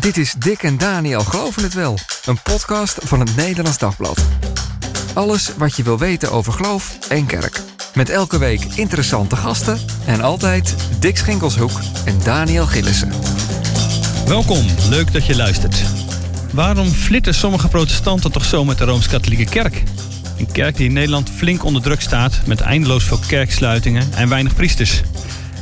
Dit is Dick en Daniel Geloven het Wel, een podcast van het Nederlands Dagblad. Alles wat je wil weten over geloof en kerk. Met elke week interessante gasten en altijd Dick Schinkelshoek en Daniel Gillissen. Welkom, leuk dat je luistert. Waarom flitten sommige protestanten toch zo met de Rooms-Katholieke Kerk? Een kerk die in Nederland flink onder druk staat met eindeloos veel kerksluitingen en weinig priesters.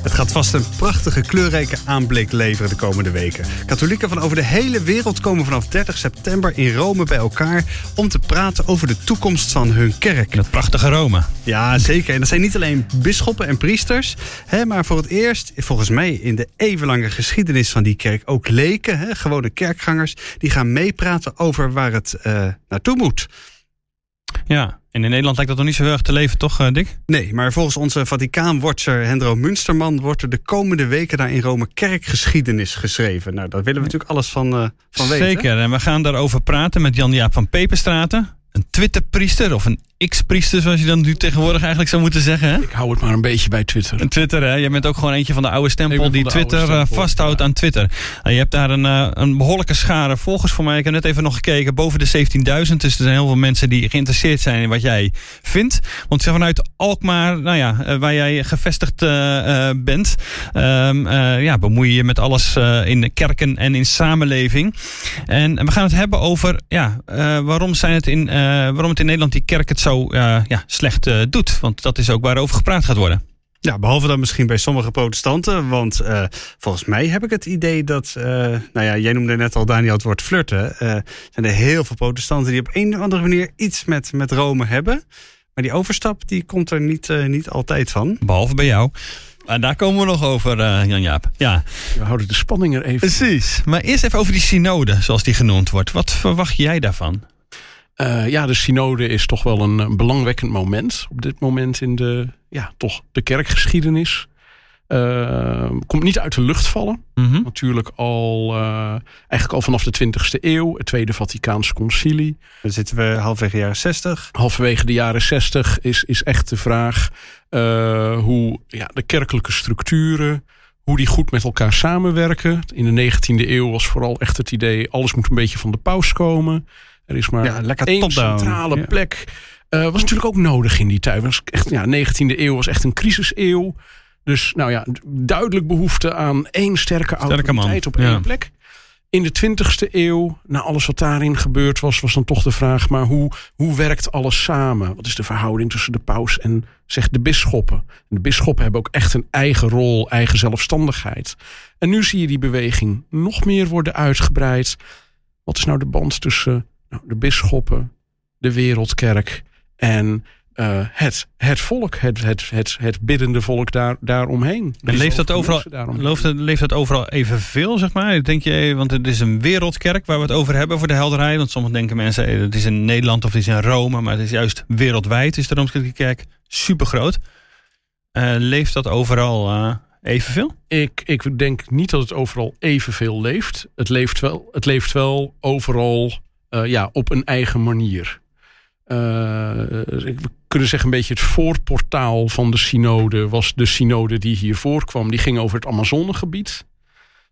Het gaat vast een prachtige, kleurrijke aanblik leveren de komende weken. Katholieken van over de hele wereld komen vanaf 30 september in Rome bij elkaar om te praten over de toekomst van hun kerk. In het prachtige Rome. Ja, zeker. En dat zijn niet alleen bisschoppen en priesters, hè, maar voor het eerst, volgens mij in de eeuwenlange geschiedenis van die kerk, ook leken, hè, gewone kerkgangers, die gaan meepraten over waar het uh, naartoe moet. Ja, en in Nederland lijkt dat nog niet zo heel erg te leven, toch, eh, Dick? Nee, maar volgens onze Vaticaanwatcher Hendro Munsterman wordt er de komende weken daar in Rome kerkgeschiedenis geschreven. Nou, daar willen we natuurlijk alles van, uh, van weten. Zeker, en we gaan daarover praten met Jan-Jaap van Peperstraten, een Twitterpriester of een X-priester, zoals je dan nu tegenwoordig eigenlijk zou moeten zeggen. Hè? Ik hou het maar een beetje bij Twitter. Een Twitter, hè? Je bent ook gewoon eentje van de oude stempel die Twitter eh, vasthoudt aan Twitter. je hebt daar een, uh, een behoorlijke schare volgers voor mij. Ik heb net even nog gekeken, boven de 17.000. Dus er zijn heel veel mensen die geïnteresseerd zijn in wat jij vindt. Want vanuit Alkmaar, nou ja, uh, waar jij gevestigd bent, ehm, ja, bemoei je je met alles in de kerken en in samenleving. En we gaan het hebben over, ja, waarom, zijn het in, waarom het in Nederland die kerk het zo uh, ja, slecht uh, doet. Want dat is ook waarover gepraat gaat worden. Ja, behalve dan misschien bij sommige protestanten. Want uh, volgens mij heb ik het idee dat. nou ja, jij noemde net al Daniel het woord flirten. zijn er heel veel protestanten die op een of andere manier iets met, met Rome hebben. Maar die overstap die komt er niet, niet altijd van. Behalve bij jou. En daar komen we nog over, Jan-Jaap. Ja. We houden de spanning er even. Precies. Maar eerst even over die synode, zoals die genoemd wordt. Wat verwacht jij daarvan? Uh, ja, de synode is toch wel een, een, belangwekkend moment op dit moment in de, ja, toch de kerkgeschiedenis. Uh, komt niet uit de lucht vallen. Mm -hmm. Natuurlijk al, uh, eigenlijk al vanaf de 20e eeuw, het Tweede Vaticaanse Concilie. Dan zitten we halverwege de jaren 60. Halverwege de jaren 60 is, is echt de vraag hoe ja, de kerkelijke structuren, hoe die goed met elkaar samenwerken. In de 19e eeuw was vooral echt het idee, alles moet een beetje van de paus komen. Er is maar ja, lekker één centrale plek. Uh, was natuurlijk ook nodig in die tijd. Was echt, ja, 19e eeuw was echt een crisiseeuw. Dus nou ja, duidelijk behoefte aan één sterke autoriteit op één plek. In de 20e eeuw, na alles wat daarin gebeurd was, was dan toch de vraag: maar hoe, hoe werkt alles samen? Wat is de verhouding tussen de paus en zeg, de bisschoppen? En de bisschoppen hebben ook echt een eigen rol, eigen zelfstandigheid. En nu zie je die beweging nog meer worden uitgebreid. Wat is nou de band tussen de bisschoppen, de wereldkerk en uh, het, het volk, het, het, het, het biddende volk daar, daaromheen. En leeft dat, overal, leeft, dat, leeft dat overal evenveel, zeg maar? Denk je, want het is een wereldkerk waar we het over hebben voor de helderheid. Want sommige denken mensen, eh, het is in Nederland of het is in Rome, maar het is juist wereldwijd is de Rooms-Katholieke Kerk super groot. Uh, leeft dat overal uh, evenveel? Ik, ik denk niet dat het overal evenveel leeft. Het leeft wel, het leeft wel overal uh, ja, op een eigen manier. Uh, we kunnen zeggen een beetje het voorportaal van de synode was de synode die hier voorkwam. Die ging over het Amazonegebied.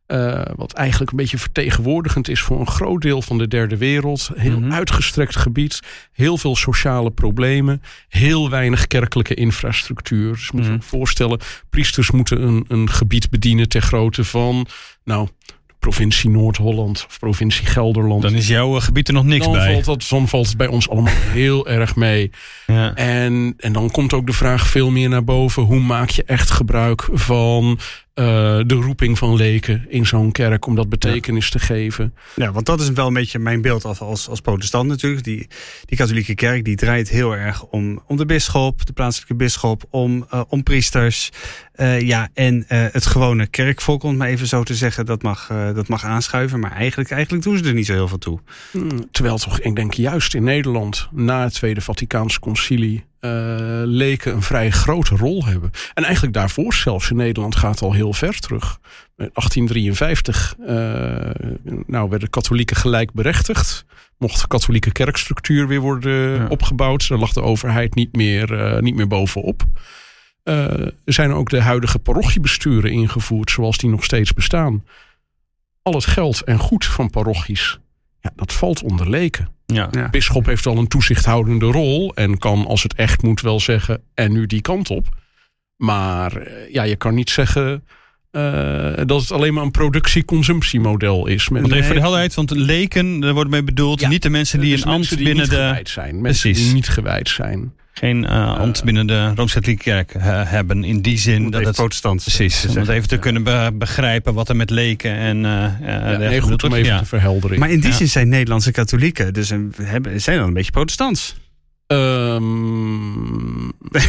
Uh, wat eigenlijk een beetje vertegenwoordigend is voor een groot deel van de derde wereld. Heel mm -hmm. uitgestrekt gebied, heel veel sociale problemen, heel weinig kerkelijke infrastructuur. Dus moet je mm -hmm. voorstellen, priesters moeten een, een gebied bedienen ter grootte van, nou, provincie Noord-Holland of provincie Gelderland. Dan is jouw gebied er nog niks dan bij. Valt dat, dan valt het bij ons allemaal heel erg mee. Ja. En, en dan komt ook de vraag veel meer naar boven. Hoe maak je echt gebruik van de roeping van leken in zo'n kerk om dat betekenis ja. te geven. Ja, want dat is wel een beetje mijn beeld als, als protestant natuurlijk. Die, die katholieke kerk die draait heel erg om, om de bisschop, de plaatselijke bisschop, om, uh, om priesters. Uh, ja, en het gewone kerkvolk, om het maar even zo te zeggen, dat mag, dat mag aanschuiven. Maar eigenlijk, eigenlijk doen ze er niet zo heel veel toe. Hmm, terwijl toch, ik denk juist in Nederland, na het Tweede Vaticaanse Concilie, uh, leken een vrij grote rol hebben. En eigenlijk daarvoor zelfs in Nederland gaat al heel ver terug. In 1853 uh, nou, werden katholieken gelijkberechtigd. Mocht de katholieke kerkstructuur weer worden ja. opgebouwd. Daar lag de overheid niet meer, uh, niet meer bovenop. Uh, zijn ook de huidige parochiebesturen ingevoerd zoals die nog steeds bestaan. al het geld en goed van parochies, ja, dat valt onder leken. Ja. Ja. Bisschop heeft al een toezichthoudende rol en kan als het echt moet wel zeggen en nu die kant op. Maar eh, ja, je kan niet zeggen eh, dat het alleen maar een productie-consumptiemodel is. Met Want even voor de helderheid, want leken, daar wordt mee bedoeld Ja, niet de mensen die dus een ambt mensen die binnen niet de. gewijd zijn. Mensen Precies. die niet gewijd zijn. Geen eh, ambt binnen de Rooms-Katholieke Kerk eh, hebben. In die zin dat even het. protestant te Precies, om het even te kunnen be- begrijpen wat er met leken en. eh eh, Ja, nee, goed om even te verhelderen. Maar in die Ja. zin zijn Nederlandse katholieken, dus een, hebben, zijn dan een beetje protestants. Ehm, Ja,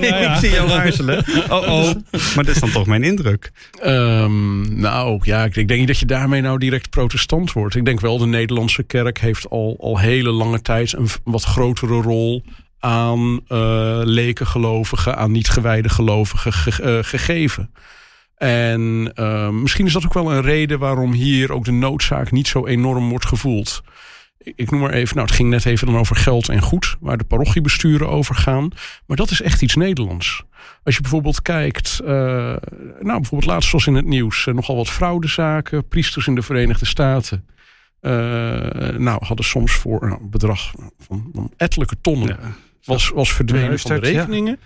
ja. Ik zie jou aarzelen. Oh, oh. Maar dat is dan toch mijn indruk. Ehm, nou ja, ik, ik denk niet dat je daarmee nou direct protestant wordt. Ik denk wel, de Nederlandse kerk heeft al, al hele lange tijd een wat grotere rol aan eh lekengelovigen, aan niet gewijde gelovigen ge- eh, gegeven. En ehm, misschien is dat ook wel een reden waarom hier ook de noodzaak niet zo enorm wordt gevoeld. Ik, noem maar even, nou het ging net even dan over geld en goed, waar de parochiebesturen over gaan. Maar dat is echt iets Nederlands. Als je bijvoorbeeld kijkt, eh, nou bijvoorbeeld laatst was in het nieuws eh, nogal wat fraudezaken, priesters in de Verenigde Staten. eh, nou, hadden soms voor een bedrag van, van ettelijke tonnen was, was verdwenen van de ja. rekeningen.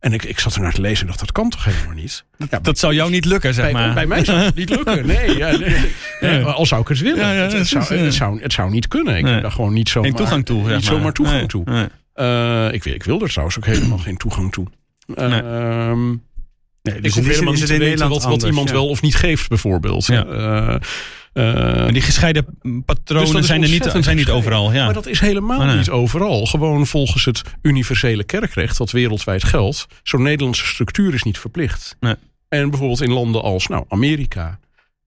En ik, ik zat er naar te lezen en dacht, dat kan toch helemaal niet? Ja, Dat zou jou niet lukken, zeg bij, maar. bij mij zou het niet lukken. Nee, ja, nee. Nee, al zou ik het willen. Het, zou, het, zou, het zou niet kunnen. Ik Nee. heb daar gewoon niet zomaar, toegang toe. zeg niet maar. zomaar toegang toe. Eh, ik, ik wil er trouwens ook helemaal geen toegang toe. Nee. Ehm, Nee, ik dus hoef zin helemaal niet te weten wat, wat iemand ja. wel of niet geeft, bijvoorbeeld. Ja. Eh, Maar die gescheiden patronen Dus is zijn er niet, zijn niet overal. Ja. Maar dat is helemaal Oh, nee. niet overal. Gewoon volgens het universele kerkrecht, dat wereldwijd geldt. Zo'n Nederlandse structuur is niet verplicht. Nee. En bijvoorbeeld in landen als nou, Amerika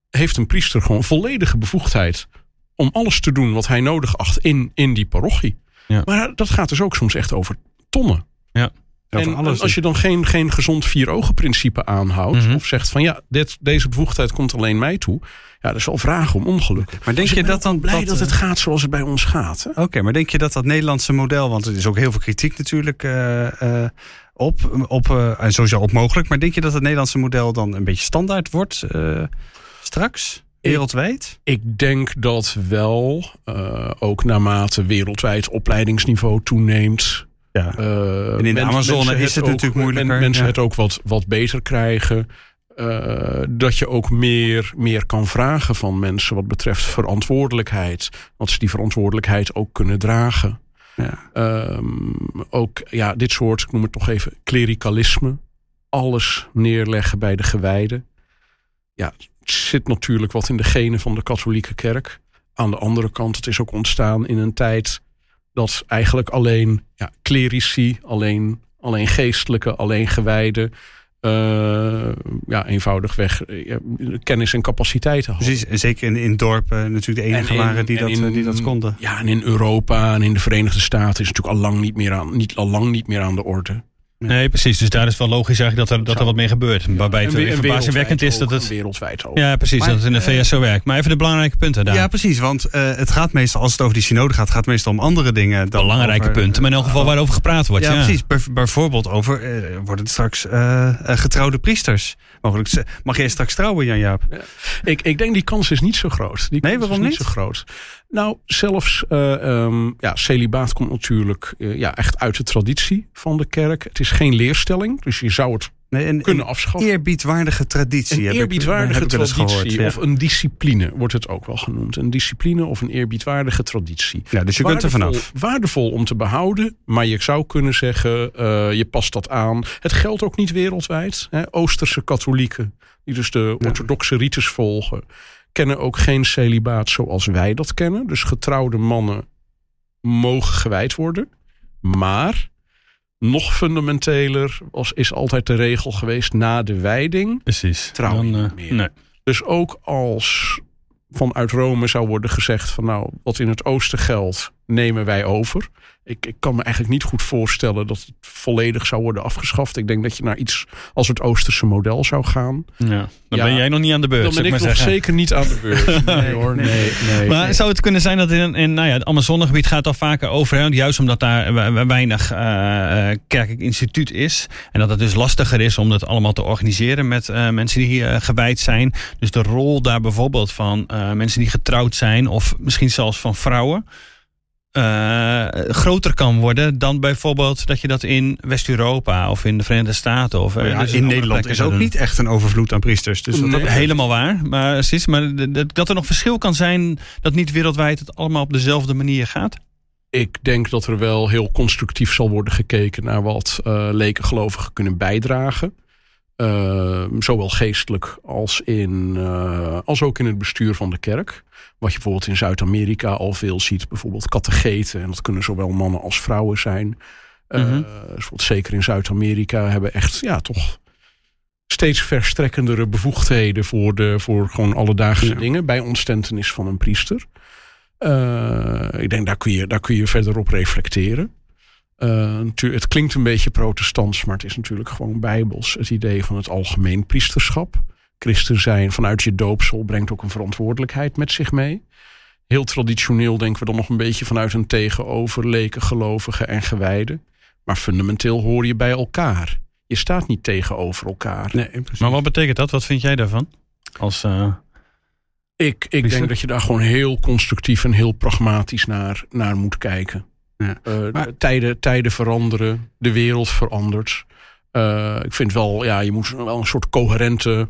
heeft een priester gewoon volledige bevoegdheid om alles te doen wat hij nodig acht in, in die parochie. Ja. Maar dat gaat dus ook soms echt over tonnen. Ja. En, als je dan geen, geen gezond vier-ogen-principe aanhoudt, Mhm. of zegt van ja, dit, deze bevoegdheid komt alleen mij toe, ja, dat is wel vragen om ongeluk. Maar denk Dus je dat dan blij dat, dat, eh, het gaat zoals het bij ons gaat? Oké, maar denk je dat dat Nederlandse model, want er is ook heel veel kritiek natuurlijk eh, eh, op, op eh, en sowieso op mogelijk, maar denk je dat het Nederlandse model dan een beetje standaard wordt straks, wereldwijd? Ik denk dat wel, ook naarmate wereldwijd opleidingsniveau toeneemt. Ja. eh, En in de Amazone is het natuurlijk moeilijker, men- Mensen ja. het ook wat, wat beter krijgen. eh, dat je ook meer, meer kan vragen van mensen wat betreft verantwoordelijkheid. Dat ze die verantwoordelijkheid ook kunnen dragen. Ja. Ehm, ook ja, dit soort, ik noem het toch even, klerikalisme. Alles neerleggen bij de gewijden. Ja, het zit natuurlijk wat in de genen van de katholieke kerk. Aan de andere kant, het is ook ontstaan in een tijd dat eigenlijk alleen ja, klerici, alleen, alleen geestelijke, alleen gewijden, eh, ja, eenvoudigweg eh, kennis en capaciteiten hadden. Precies, zeker in, in dorpen natuurlijk de enige En in- waren die dat, in- eh, die dat konden. Ja, en in Europa en in de Verenigde Staten is het natuurlijk al lang niet meer aan, niet, al lang niet meer aan de orde. Nee, precies. Dus daar is wel logisch eigenlijk dat er, dat er wat mee gebeurt. Waarbij het En verbazingwekkend is dat het... wereldwijd ook. Ja, precies. Maar, dat het in de VS zo werkt. Maar even de belangrijke punten daar. Ja, precies, want eh, het gaat meestal, als het over die synode gaat, gaat het meestal om andere dingen. Dan belangrijke over, punten. Maar in elk geval waarover gepraat wordt. Ja, Ja, precies. Bijv- bijvoorbeeld over, eh, worden het straks eh, eh, getrouwde priesters? Mogelijk, mag jij straks trouwen, Jan-Jaap? Ik, ik denk die kans is niet zo groot. Die Nee, waarom is niet? zo groot. Nou, zelfs ehm, ja, celibaat komt natuurlijk eh, ja, echt uit de traditie van de kerk. Het is geen leerstelling, dus je zou het Nee, een, kunnen een afschaffen. eerbiedwaardige traditie. Een eerbiedwaardige ik traditie. gehoord, Of een discipline wordt het ook wel genoemd. Een discipline of een eerbiedwaardige traditie. ja. dus je kunt er vanaf. Waardevol om te behouden, maar je zou kunnen zeggen, eh, je past dat aan. Het geldt ook niet wereldwijd. Hè. Oosterse katholieken, die dus de orthodoxe rites volgen, kennen ook geen celibaat zoals wij dat kennen. Dus getrouwde mannen mogen gewijd worden. Maar nog fundamenteler was, is altijd de regel geweest na de wijding. Precies. Trouw Dan, eh, meer. nee. Dus ook als vanuit Rome zou worden gezegd van nou, wat in het oosten geldt, nemen wij over. Ik, ik, kan me eigenlijk niet goed voorstellen dat het volledig zou worden afgeschaft. Ik denk dat je naar iets als het Oosterse model zou gaan. Ja, dan ben jij nog niet aan de beurs. Dan ben ik, nog zeker niet aan de beurs. Nee hoor, nee. nee, maar zou het kunnen zijn dat in, in nou ja, het Amazonegebied gaat al vaker over. Hè? Juist omdat daar weinig uh, kerkelijk instituut is. En dat het dus lastiger is om dat allemaal te organiseren met uh, mensen die hier gewijd zijn. Dus de rol daar bijvoorbeeld van mensen die getrouwd zijn. Of misschien zelfs van vrouwen uh, groter kan worden dan bijvoorbeeld dat je dat in West-Europa of in de Verenigde Staten of ja, dus in Nederland is ook niet echt een overvloed aan priesters. Dus dat helemaal waar. Maar, precies, maar dat er nog verschil kan zijn dat niet wereldwijd het allemaal op dezelfde manier gaat. Ik denk dat er wel heel constructief zal worden gekeken naar wat uh, lekengelovigen kunnen bijdragen. Uh, zowel geestelijk als, in, uh, als ook in het bestuur van de kerk. Wat je bijvoorbeeld in Zuid-Amerika al veel ziet. Bijvoorbeeld catecheten. En dat kunnen zowel mannen als vrouwen zijn. Uh, mm -hmm. zeker in Zuid-Amerika hebben echt ja, toch steeds verstrekkendere bevoegdheden voor, de, voor gewoon alledaagse dingen. Bij ontstentenis van een priester. ik denk daar kun, je, daar kun je verder op reflecteren. Uh, het klinkt een beetje protestants, maar het is natuurlijk gewoon bijbels. Het idee van het algemeen priesterschap. Christen zijn vanuit je doopsel brengt ook een verantwoordelijkheid met zich mee. Heel traditioneel denken we dan nog een beetje vanuit een tegenover leken, gelovigen en gewijden. Maar fundamenteel hoor je bij elkaar. Je staat niet tegenover elkaar. Nee, maar wat betekent dat? Wat vind jij daarvan? Als, uh, ik ik denk dat je daar gewoon heel constructief en heel pragmatisch naar, naar moet kijken. Ja. Uh, tijden, tijden veranderen, de wereld verandert. Uh, ik vind wel, ja, je moet wel een soort coherente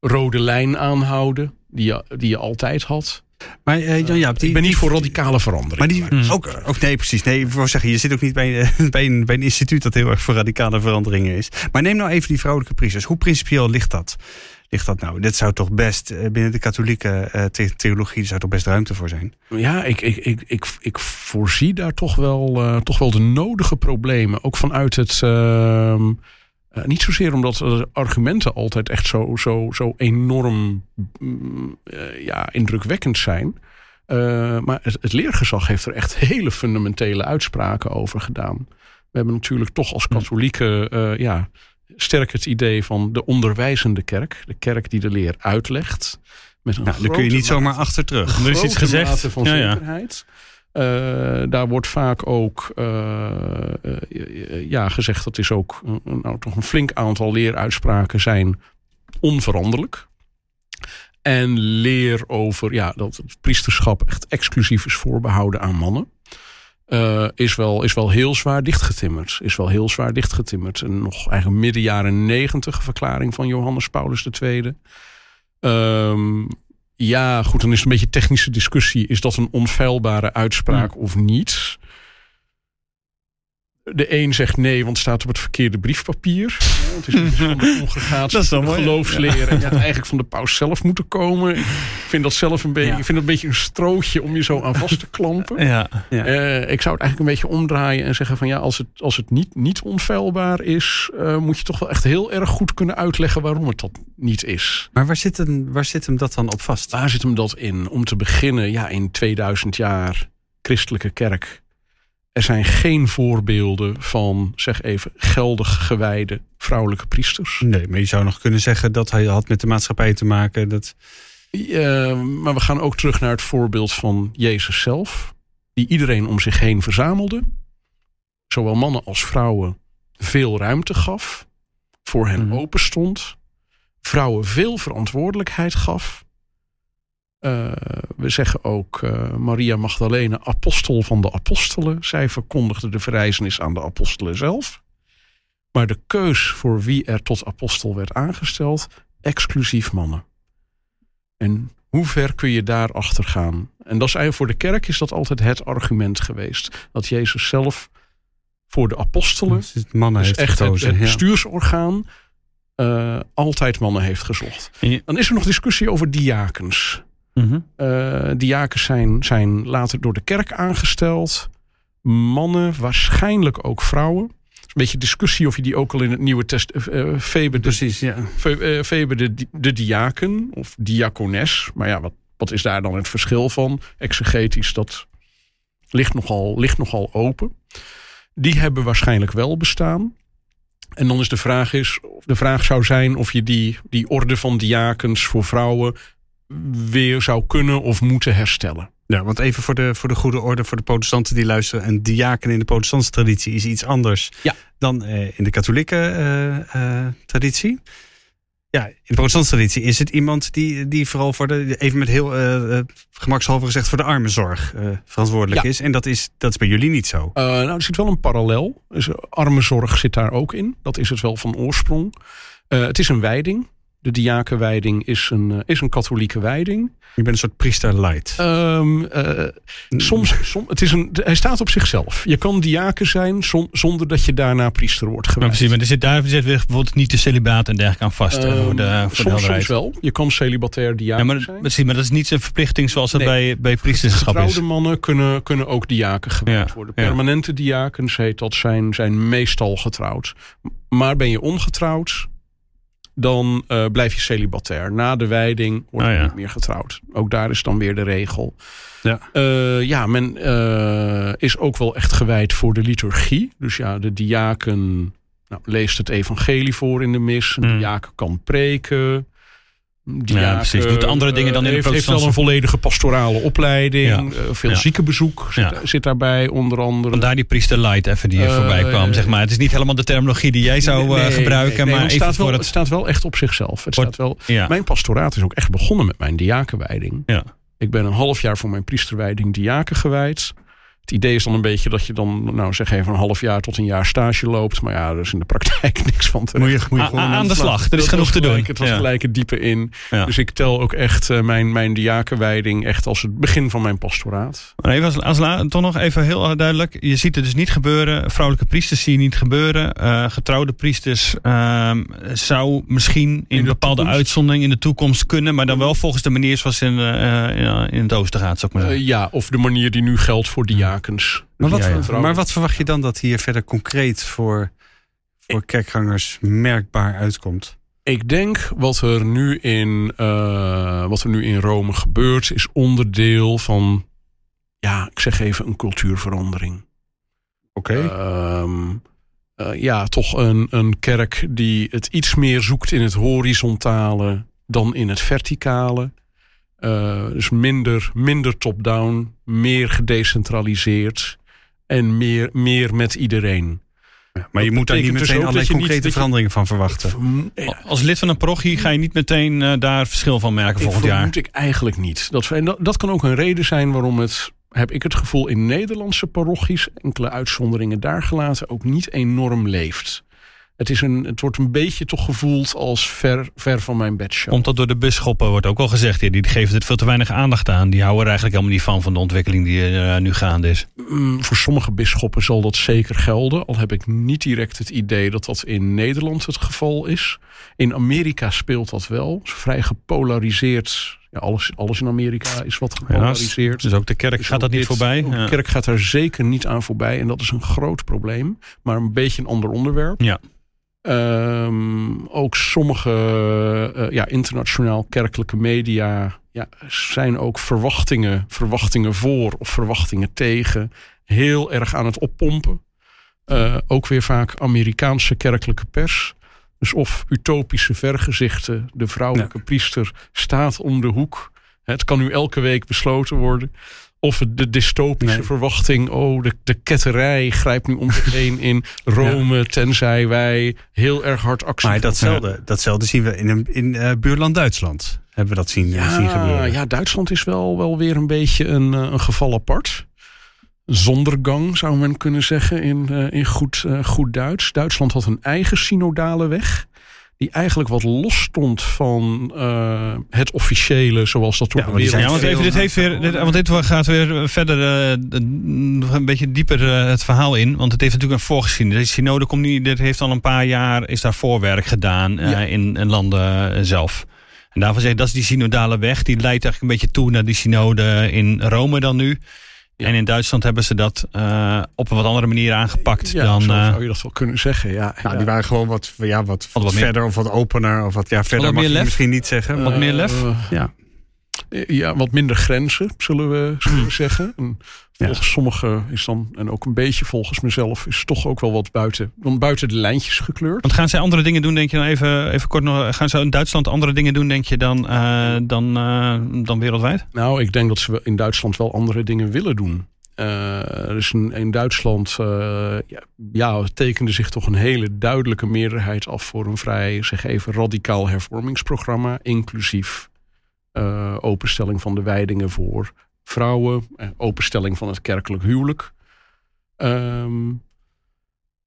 rode lijn aanhouden. Die je, die je altijd had. Maar uh, Jan Jaap, ik ben niet voor radicale verandering. Maar die, ook, ook, nee, precies. Nee, ik wil zeggen, je zit ook niet bij, bij, een, bij een instituut dat heel erg voor radicale veranderingen is. Maar neem nou even die vrouwelijke priesters. Hoe principieel ligt dat? Ligt dat nou? Dit zou toch best eh, binnen de katholieke uh, theologie zou toch best ruimte voor zijn? Ja, ik, ik, ik, ik, ik voorzie daar toch wel, uh, toch wel de nodige problemen. Ook vanuit het. Uh, niet zozeer omdat de argumenten altijd echt zo, zo, zo enorm mm, ja, indrukwekkend zijn. maar het, het, leergezag heeft er echt hele fundamentele uitspraken over gedaan. We hebben natuurlijk toch als katholieken ja, sterk het idee van de onderwijzende kerk. De kerk die de leer uitlegt. Met een nou, daar kun je niet zomaar achter terug. Er is iets gezegd. van ja, zekerheid. Uh, daar wordt vaak ook uh, uh, ja, gezegd dat is ook nou, toch een flink aantal leeruitspraken zijn onveranderlijk. En leer over ja, dat het priesterschap echt exclusief is voorbehouden aan mannen. Uh, is, wel, is wel heel zwaar dichtgetimmerd. Is wel heel zwaar dichtgetimmerd. En nog eigenlijk midden jaren negentig verklaring van Johannes Paulus II. Um, ehm, ja, goed, dan is het een beetje technische discussie. Is dat een onfeilbare uitspraak of niet? De een zegt nee, want het staat op het verkeerde briefpapier. Ja, het is iets van de congregatie van geloofsleren. En het had eigenlijk van de paus zelf moeten komen. Ik vind dat zelf een beetje, ik vind dat een beetje een strootje om je zo aan vast te klampen. Ja. Uh, ik zou het eigenlijk een beetje omdraaien en zeggen van ja, als het, als het niet, niet onfeilbaar is, uh, moet je toch wel echt heel erg goed kunnen uitleggen waarom het dat niet is. Maar waar zit, hem, waar zit hem dat dan op vast? Waar zit hem dat in? Om te beginnen, ja, in 2000 jaar christelijke kerk er zijn geen voorbeelden van, zeg even, geldig gewijde vrouwelijke priesters. Nee, maar je zou nog kunnen zeggen dat hij had met de maatschappij te maken. Dat... Maar we gaan ook terug naar het voorbeeld van Jezus zelf, die iedereen om zich heen verzamelde. Zowel mannen als vrouwen veel ruimte gaf, voor hen mm. open stond, vrouwen veel verantwoordelijkheid gaf uh, we zeggen ook uh, Maria Magdalene, apostel van de apostelen. Zij verkondigde de verrijzenis aan de apostelen zelf. Maar de keus voor wie er tot apostel werd aangesteld, exclusief mannen. En hoe ver kun je daarachter gaan? En dat is eigenlijk voor de kerk is dat altijd het argument geweest. Dat Jezus zelf voor de apostelen, dus mannen dus echt gekozen, het, bestuursorgaan, uh, altijd mannen heeft gezocht. Dan is er nog discussie over diakens. Mm diakens zijn, zijn later door de kerk aangesteld. Mannen, waarschijnlijk ook vrouwen. een beetje discussie of je die ook al in het Nieuwe Test... Uh, Febe, de, Precies, ja. Febe de, de diaken of diakones. Maar ja, wat, wat is daar dan het verschil van? Exegetisch, dat ligt nogal, ligt nogal open. Die hebben waarschijnlijk wel bestaan. En dan is de vraag, is, de vraag zou zijn of je die, die orde van diakens voor vrouwen weer zou kunnen of moeten herstellen. Ja, want even voor de, voor de goede orde, voor de protestanten die luisteren. Een diaken in de protestantse traditie is iets anders ja. dan uh, in de katholieke uh, uh, traditie. Ja, in de protestantse traditie is het iemand die, die vooral voor de, even met heel gemakshalve gezegd, voor de armenzorg verantwoordelijk Ja. is. En dat is, dat is bij jullie niet zo. nou, er zit wel een parallel. Dus armenzorg zit daar ook in. Dat is het wel van oorsprong. het is een wijding. De diakenwijding is een, is een katholieke wijding. Je bent een soort priester light. Um, uh, soms, som, het is een, hij staat op zichzelf. Je kan diaken zijn som, zonder dat je daarna priester wordt gewijd. Maar precies, maar er zit daar zit bijvoorbeeld niet de celibaat en dergelijke aan vast. Um, voor de, voor soms, de soms wel. Je kan celibatair diaken ja, maar, zijn. Precies, maar dat is niet een verplichting zoals nee. bij, bij priesterschap is. Getrouwde mannen kunnen, kunnen ook diaken gewijd Ja, worden. ja. Permanente diakens heet dat zijn, zijn meestal getrouwd. Maar ben je ongetrouwd, dan uh, blijf je celibatair. Na de wijding wordt Ah, je ja. niet meer getrouwd. Ook daar is dan weer de regel. Ja. Uh, ja, men uh, is ook wel echt gewijd voor de liturgie. Dus ja, de diaken nou, leest het evangelie voor in de mis. Een Hmm. diaken kan preken. Diaken, Ja, precies. Doet andere dingen dan in de heeft, heeft wel een volledige pastorale opleiding. Ja. Uh, veel Ja. ziekenbezoek zit, Ja. zit daarbij onder andere. Vandaar die priester light even die er Eh, voorbij kwam, eh, zeg maar. Het is niet helemaal de terminologie die jij zou Nee, eh, gebruiken, nee, nee, maar het staat voor wel, het... het staat wel echt op zichzelf. Het staat wel, Mijn pastoraat is ook echt begonnen met mijn diakenwijding. ja. Ik ben een half jaar voor mijn priesterwijding diaken gewijd. Het idee is dan een beetje dat je dan, nou zeg even een half jaar tot een jaar stage loopt. Maar ja, er is in de praktijk niks van te Moet je, moet je gewoon aan de slag, er is genoeg te doen. Het was Ja. gelijk het diepe in. Ja. Dus ik tel ook echt eh, mijn, mijn diakenwijding echt als het begin van mijn pastoraat. Maar Even als, als la- toch nog even heel duidelijk. Je ziet het dus niet gebeuren. Vrouwelijke priesters zie je niet gebeuren. Eh, getrouwde priesters ehm, zou misschien in, de bepaalde toekomst? uitzondering in de toekomst kunnen. Maar dan wel volgens de manier zoals in, eh, ja, in het oosten gaat, zou ik maar zeggen. ja, of de manier die nu geldt voor Maar wat, Ja, maar wat verwacht je dan dat hier verder concreet voor, voor kerkgangers merkbaar uitkomt? Ik denk wat er nu in, eh, wat er nu in Rome gebeurt, is onderdeel van, ja, ik zeg even een cultuurverandering. Oké. Ehm, eh, ja, toch een, een kerk die het iets meer zoekt in het horizontale dan in het verticale. Eh, dus minder, minder top-down, meer gedecentraliseerd en meer, meer met iedereen. maar je moet daar niet dus meteen ook allerlei dat niet- concrete dat veranderingen van verwachten. Ja, Als lid van een parochie ga je niet meteen eh, daar verschil van merken Ik volgend jaar. vermoed ik eigenlijk niet. Dat, en dat, dat kan ook een reden zijn waarom het, heb ik het gevoel, in Nederlandse parochies, enkele uitzonderingen daar gelaten, ook niet enorm leeft. Het, is een, het wordt een beetje toch gevoeld als ver, ver van mijn bedshow. Komt dat door de bisschoppen, wordt ook al gezegd. Ja, die geven er veel te weinig aandacht aan. Die houden er eigenlijk helemaal niet van, van de ontwikkeling die er eh, nu gaande is. Mm, voor sommige bisschoppen zal dat zeker gelden. Al heb ik niet direct het idee dat dat in Nederland het geval is. In Amerika speelt dat wel. Het vrij gepolariseerd. Ja, alles, alles in Amerika is wat gepolariseerd. dus ook de kerk Dus gaat dat niet dit- voorbij. De kerk gaat daar zeker niet aan voorbij. En dat is een groot probleem. Maar een beetje een ander onderwerp. Ja. Ehm, ook sommige eh, ja, internationaal kerkelijke media ja, zijn ook verwachtingen, verwachtingen voor of verwachtingen tegen heel erg aan het oppompen. Eh, ook weer vaak Amerikaanse kerkelijke pers. Dus of utopische vergezichten, de vrouwelijke priester staat om de hoek. Het kan nu elke week besloten worden. Of de dystopische Nee. verwachting, oh, de, de ketterij grijpt nu om zich heen in Rome, tenzij wij heel erg hard actie Maar datzelfde, datzelfde zien we in, een- in eh, buurland Duitsland. Hebben we dat zien, zien ja, gebeuren. ja, Duitsland is wel, wel weer een beetje een, eh, een geval apart. Zondergang zou men kunnen zeggen in, eh, in goed, eh, goed Duits. Duitsland had een eigen synodale weg. Die eigenlijk wat los stond van eh, het officiële zoals dat door Ja, de. Ja, want even, dit heeft weer, dit, want dit gaat weer verder nog een beetje dieper het verhaal in. Want het heeft natuurlijk een voorgeschiedenis. Deze synode komt niet, dit heeft al een paar jaar, is daar voorwerk gedaan Ja. in, in landen zelf. En daarvan zeg ik, dat is die synodale weg. Die leidt eigenlijk een beetje toe naar die synode in Rome dan nu. Ja. En in Duitsland hebben ze dat eh, op een wat andere manier aangepakt Ja, dan... zo eh, zou je dat wel kunnen zeggen. Ja, Nou, ja. die waren gewoon wat, ja, wat, verder of wat opener. Of wat, ja, verder wat mag meer je lef? misschien niet zeggen. wat meer lef? Eh, ja. Ja, wat minder grenzen, zullen we, zullen we zeggen. En volgens sommigen is dan, en ook een beetje volgens mezelf, is toch ook wel wat buiten, dan buiten de lijntjes gekleurd. Want gaan zij andere dingen doen, denk je dan even, even kort nog, gaan ze in Duitsland andere dingen doen, denk je, dan, uh, dan, uh, dan wereldwijd? Nou, ik denk dat ze in Duitsland wel andere dingen willen doen. Uh, een, in Duitsland ja, ja, tekende zich toch een hele duidelijke meerderheid af voor een vrij, zeg even, radicaal hervormingsprogramma, inclusief uh, openstelling van de wijdingen voor vrouwen, openstelling van het kerkelijk huwelijk. Um,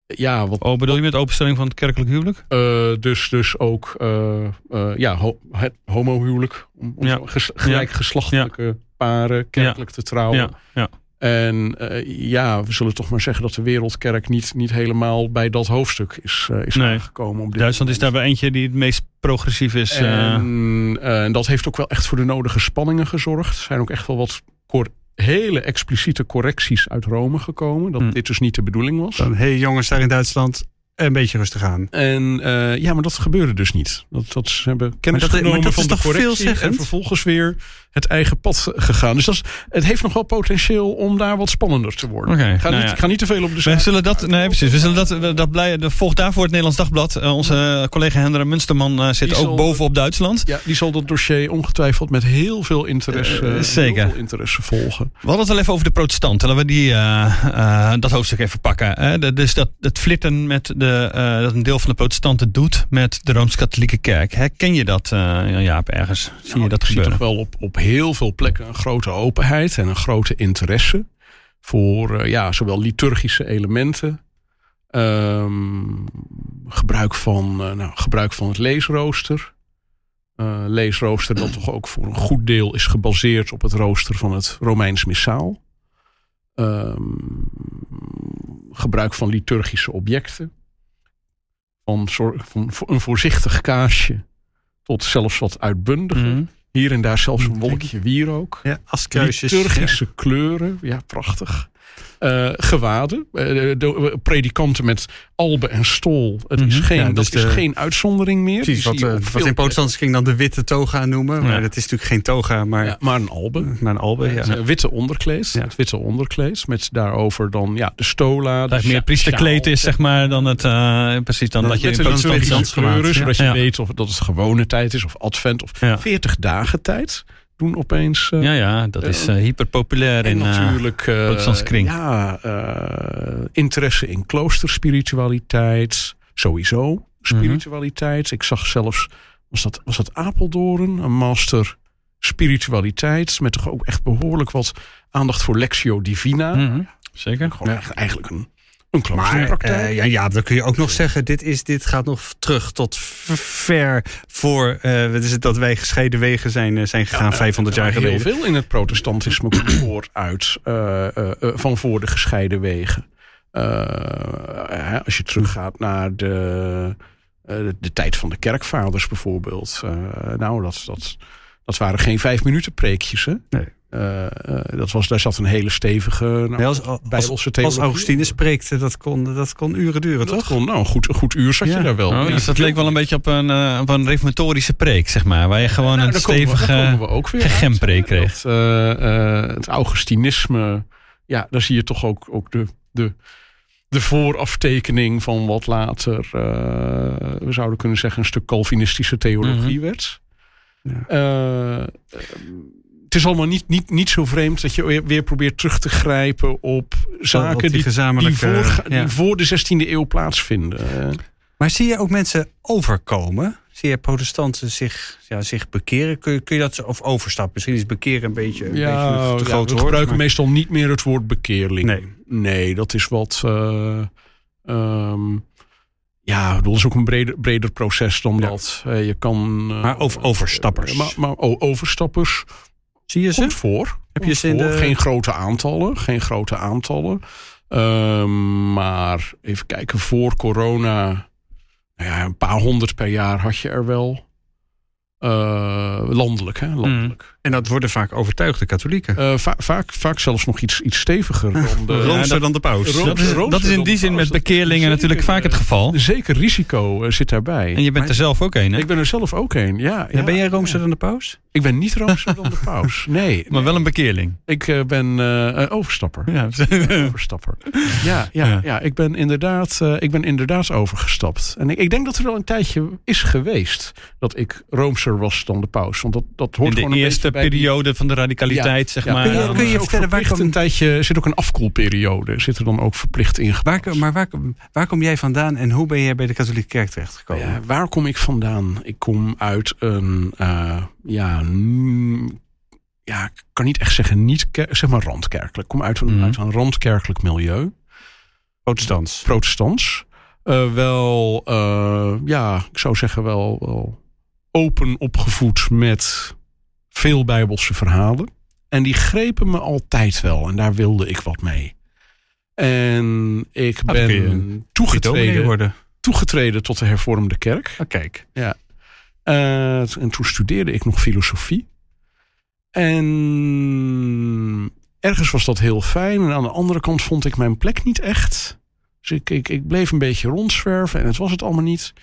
ja, wat, oh, bedoel je met openstelling van het kerkelijk huwelijk? Uh, dus, dus ook ja, ho het homohuwelijk. Om, om ja. gelijkgeslachtelijke ja. paren kerkelijk te trouwen. Ja. En uh, ja, we zullen toch maar zeggen dat de Wereldkerk niet, niet helemaal bij dat hoofdstuk is, uh, is nee. aangekomen. Op dit Duitsland moment. is daar wel eentje die het meest progressief is. En, uh... en, dat heeft ook wel echt voor de nodige spanningen gezorgd. Er zijn ook echt wel wat hele expliciete correcties uit Rome gekomen. Dat hm. dit dus niet de bedoeling was. Hé hey, jongens daar in Duitsland, een beetje rustig aan. En uh, ja, maar dat gebeurde dus niet. Dat, dat ze hebben kennis maar dat, genomen maar dat van de correctie en vervolgens weer het eigen pad gegaan. Dus dat is, het heeft nog wel potentieel om daar wat spannender te worden. Okay, ga, nou niet, ja. ga niet te veel op de We zullen dat, nee, precies. We zullen dat, dat blij, de, volgt daarvoor het Nederlands Dagblad. Uh, onze collega Hendra Munsterman uh, zit ook zal, bovenop Duitsland. Ja, die zal dat dossier ongetwijfeld met heel veel interesse, zeker. Heel veel interesse volgen. We hadden het al even over de protestanten. Laten we die, dat hoofdstuk even pakken. Hè? Dus dat, het flirten met de, dat een deel van de protestanten doet met de Rooms-Katholieke Kerk. Herken je dat, Jaap, ergens? Zie nou, je dat ik gebeuren? Zie toch wel op, op heel veel plekken een grote openheid en een grote interesse voor uh, ja, zowel liturgische elementen, um, gebruik, van, uh, nou, gebruik van het leesrooster. Uh, leesrooster dat toch ook voor een goed deel is gebaseerd op het rooster van het Romeins Missaal. Um, gebruik van liturgische objecten. Van, van een voorzichtig kaasje tot zelfs wat uitbundiger. -hmm. Hier en daar zelfs een wolkje wierook. Ja, askruisjes. Liturgische ja. kleuren. Ja, prachtig. Uh, gewaden. Uh, de, de, predikanten met albe en stol. Het is Mhm. geen, Ja, dus dat is geen uitzondering meer. Precies, Die wat, veel in protestants ging dan de witte toga noemen. Maar Ja. dat is natuurlijk geen toga, maar. Ja, maar een albe. maar een albe. Ja. Witte onderkleed. Ja. Het witte onderkleed. Met daarover dan ja, de stola. Dat het meer priesterkleed is, zeg maar, dan het, precies, dan Dan dat je in met een protestant liturgische liturgische gemaakt, kleuren, zodat je weet of dat het gewone tijd is of advent of Ja. 40 dagen tijd. Doen opeens. eh, Ja, ja, dat is eh, hyper populair En in. eh, natuurlijk eh, kring. Ja, eh, interesse in kloosterspiritualiteit. Sowieso spiritualiteit. Ik zag zelfs, was dat, was dat Apeldoorn? Een master spiritualiteit. Met toch ook echt behoorlijk wat aandacht voor Lectio Divina. mhm, Zeker. Gewoon eigenlijk een, een Maar eh, ja, ja, dan kun je ook nog zeggen, dit, is, dit gaat nog terug tot ver voor eh, wat is het, dat wij gescheiden wegen zijn, eh, zijn gegaan 500 jaar heel geleden. veel in het protestantisme komt voort uit eh, eh, van voor de gescheiden wegen. Als je teruggaat naar de, de, de tijd van de kerkvaders bijvoorbeeld. Nou, dat, dat, dat waren geen vijf minuten preekjes. Hè? Nee. Eh, eh, dat was, daar zat een hele stevige nou, Nee, als, als, bijbelse als theologie. Augustinus spreekte, dat kon, dat kon uren duren, Dat toch? kon, nou, een goed, een goed uur zat Ja. je daar wel. Oh, dus dat leek wel een beetje op een, eh, op een reformatorische preek, zeg maar. Waar je gewoon Nou, een stevige komen we ook weer uit, gegempreek kreeg. Dat, eh, eh, het Augustinisme, ja, daar zie je toch ook, ook de, de, de vooraftekening van wat later, eh, we zouden kunnen zeggen, een stuk Calvinistische theologie werd. Ja. Eh, eh, het is allemaal niet, niet, niet zo vreemd dat je weer- weer probeert terug te grijpen op zaken die die, voor, ja. die voor de 16e eeuw plaatsvinden. Eh, Maar zie je ook mensen overkomen? Zie je protestanten zich, ja, zich bekeren? Kun je, kun je dat of overstappen? Misschien is bekeren een beetje, een Ja, beetje een te ja, groot we gebruiken maar- meestal niet meer het woord bekeerling. Nee. Nee, dat is wat. eh, ehm, ja, dat is ook een breder, breder proces dan Ja. dat. Eh, je kan. eh, Maar over- overstappers. eh, maar maar overstappers. Zie je ze? Komt voor. Heb je ze in voor. de- Geen grote aantallen. Geen grote aantallen. Ehm, maar even kijken, voor corona. Nou ja, een paar honderd per jaar had je er wel. Eh, landelijk, hè? Landelijk. En dat worden vaak overtuigde katholieken. Uh, va vaak, vaak zelfs nog iets, iets steviger dan de, Roomser dan de paus. dat, is, dat is in die zin met bekeerlingen natuurlijk vaak het geval. Zeker risico zit daarbij. En je bent er zelf ook een, hè? Ik ben er zelf ook een, ja. ja ben jij roomser dan de paus? Ik ben niet roomser dan de paus, nee. Maar wel een bekeerling. Ik uh, ben uh, overstapper. Ja. overstapper. Ja, ja, ja, ja. ik, ben inderdaad, uh, ik ben inderdaad overgestapt. En ik, ik, denk dat er wel een tijdje is geweest dat ik roomser was dan de paus. Want dat, dat hoort in de gewoon eerste periode van de radicaliteit, zeg maar. Kun je, kun je vertellen, waar komt... een tijdje, zit ook een afkoelperiode. Zit er dan ook verplicht in. Waar, maar waar, waar kom jij vandaan en hoe ben jij bij de katholieke kerk terechtgekomen? Ja, waar kom ik vandaan? Ik kom uit een, uh, ja, ja, ik kan niet echt zeggen, niet zeg maar randkerkelijk. Ik kom uit een, mm. uit een randkerkelijk milieu. Protestants. Protestants. Uh, wel, uh, ja, ik zou zeggen wel, wel open opgevoed met veel bijbelse verhalen. En die grepen me altijd wel. En daar wilde ik wat mee. En ik ah, ben toegetreden, worden. toegetreden tot de hervormde kerk. Ah, kijk. Ja. Uh, en toen studeerde ik nog filosofie. En ergens was dat heel fijn. En aan de andere kant vond ik mijn plek niet echt. Dus ik, ik, ik bleef een beetje rondzwerven en het was het allemaal niet.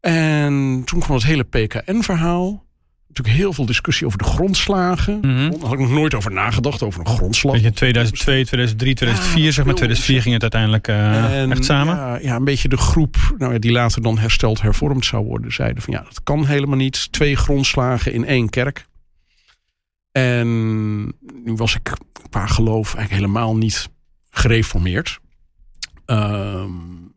En toen kwam het hele PKN-verhaal. Natuurlijk heel veel discussie over de grondslagen. Mm -hmm. Daar had ik nog nooit over nagedacht, over een grondslag. Beetje 2002, 2003, 2004, ja, zeg maar. 2004 ging het uiteindelijk uh, echt samen. Ja, ja, een beetje de groep nou, die later dan hersteld hervormd zou worden. Zeiden van ja, dat kan helemaal niet. Twee grondslagen in één kerk. En nu was ik qua geloof eigenlijk helemaal niet gereformeerd. Um,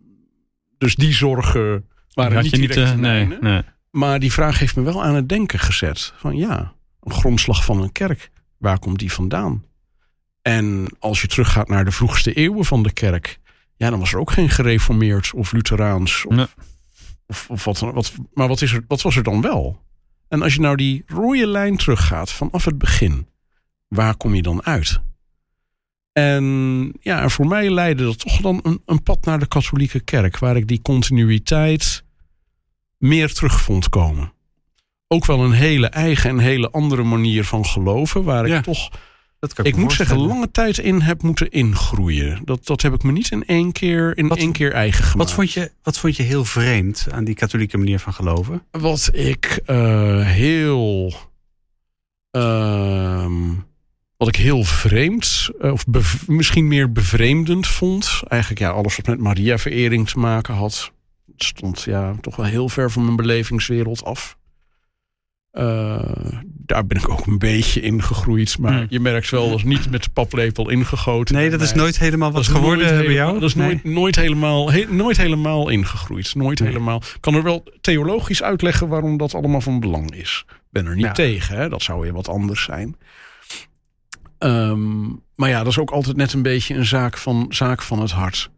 dus die zorgen waren niet direct niet, uh, nee, nee. Maar die vraag heeft me wel aan het denken gezet. Van ja, een grondslag van een kerk. Waar komt die vandaan? En als je teruggaat naar de vroegste eeuwen van de kerk. Ja, dan was er ook geen gereformeerd of Lutheraans. Of, nee. of, of wat, wat, maar wat, is er, wat was er dan wel? En als je nou die rode lijn teruggaat vanaf het begin. Waar kom je dan uit? En ja, voor mij leidde dat toch dan een, een pad naar de katholieke kerk. Waar ik die continuïteit meer terug vond komen. Ook wel een hele eigen en hele andere manier van geloven. Waar ik toch, ik, ik moet zeggen, lange tijd in heb moeten ingroeien. Dat, dat heb ik me niet in één keer, in wat, één keer eigen gemaakt. Wat vond, je, wat vond je heel vreemd aan die katholieke manier van geloven? Wat ik uh, heel... Uh, wat ik heel vreemd, eh, of misschien meer bevreemdend vond. Eigenlijk ja, alles wat met Maria-verering te maken had. Stond ja, toch wel heel ver van mijn belevingswereld af. Uh, daar ben ik ook een beetje in gegroeid. Maar hmm. je merkt wel, dat is niet met de paplepel ingegoten. Nee, dat is nooit helemaal wat geworden bij jou? Dat is nooit, nooit, helemaal, nooit helemaal ingegroeid. Nooit helemaal. Ik kan er wel theologisch uitleggen waarom dat allemaal van belang is. ben er niet tegen, hè? dat zou weer wat anders zijn. Um, maar ja, dat is ook altijd net een beetje een zaak van, zaak van het hart.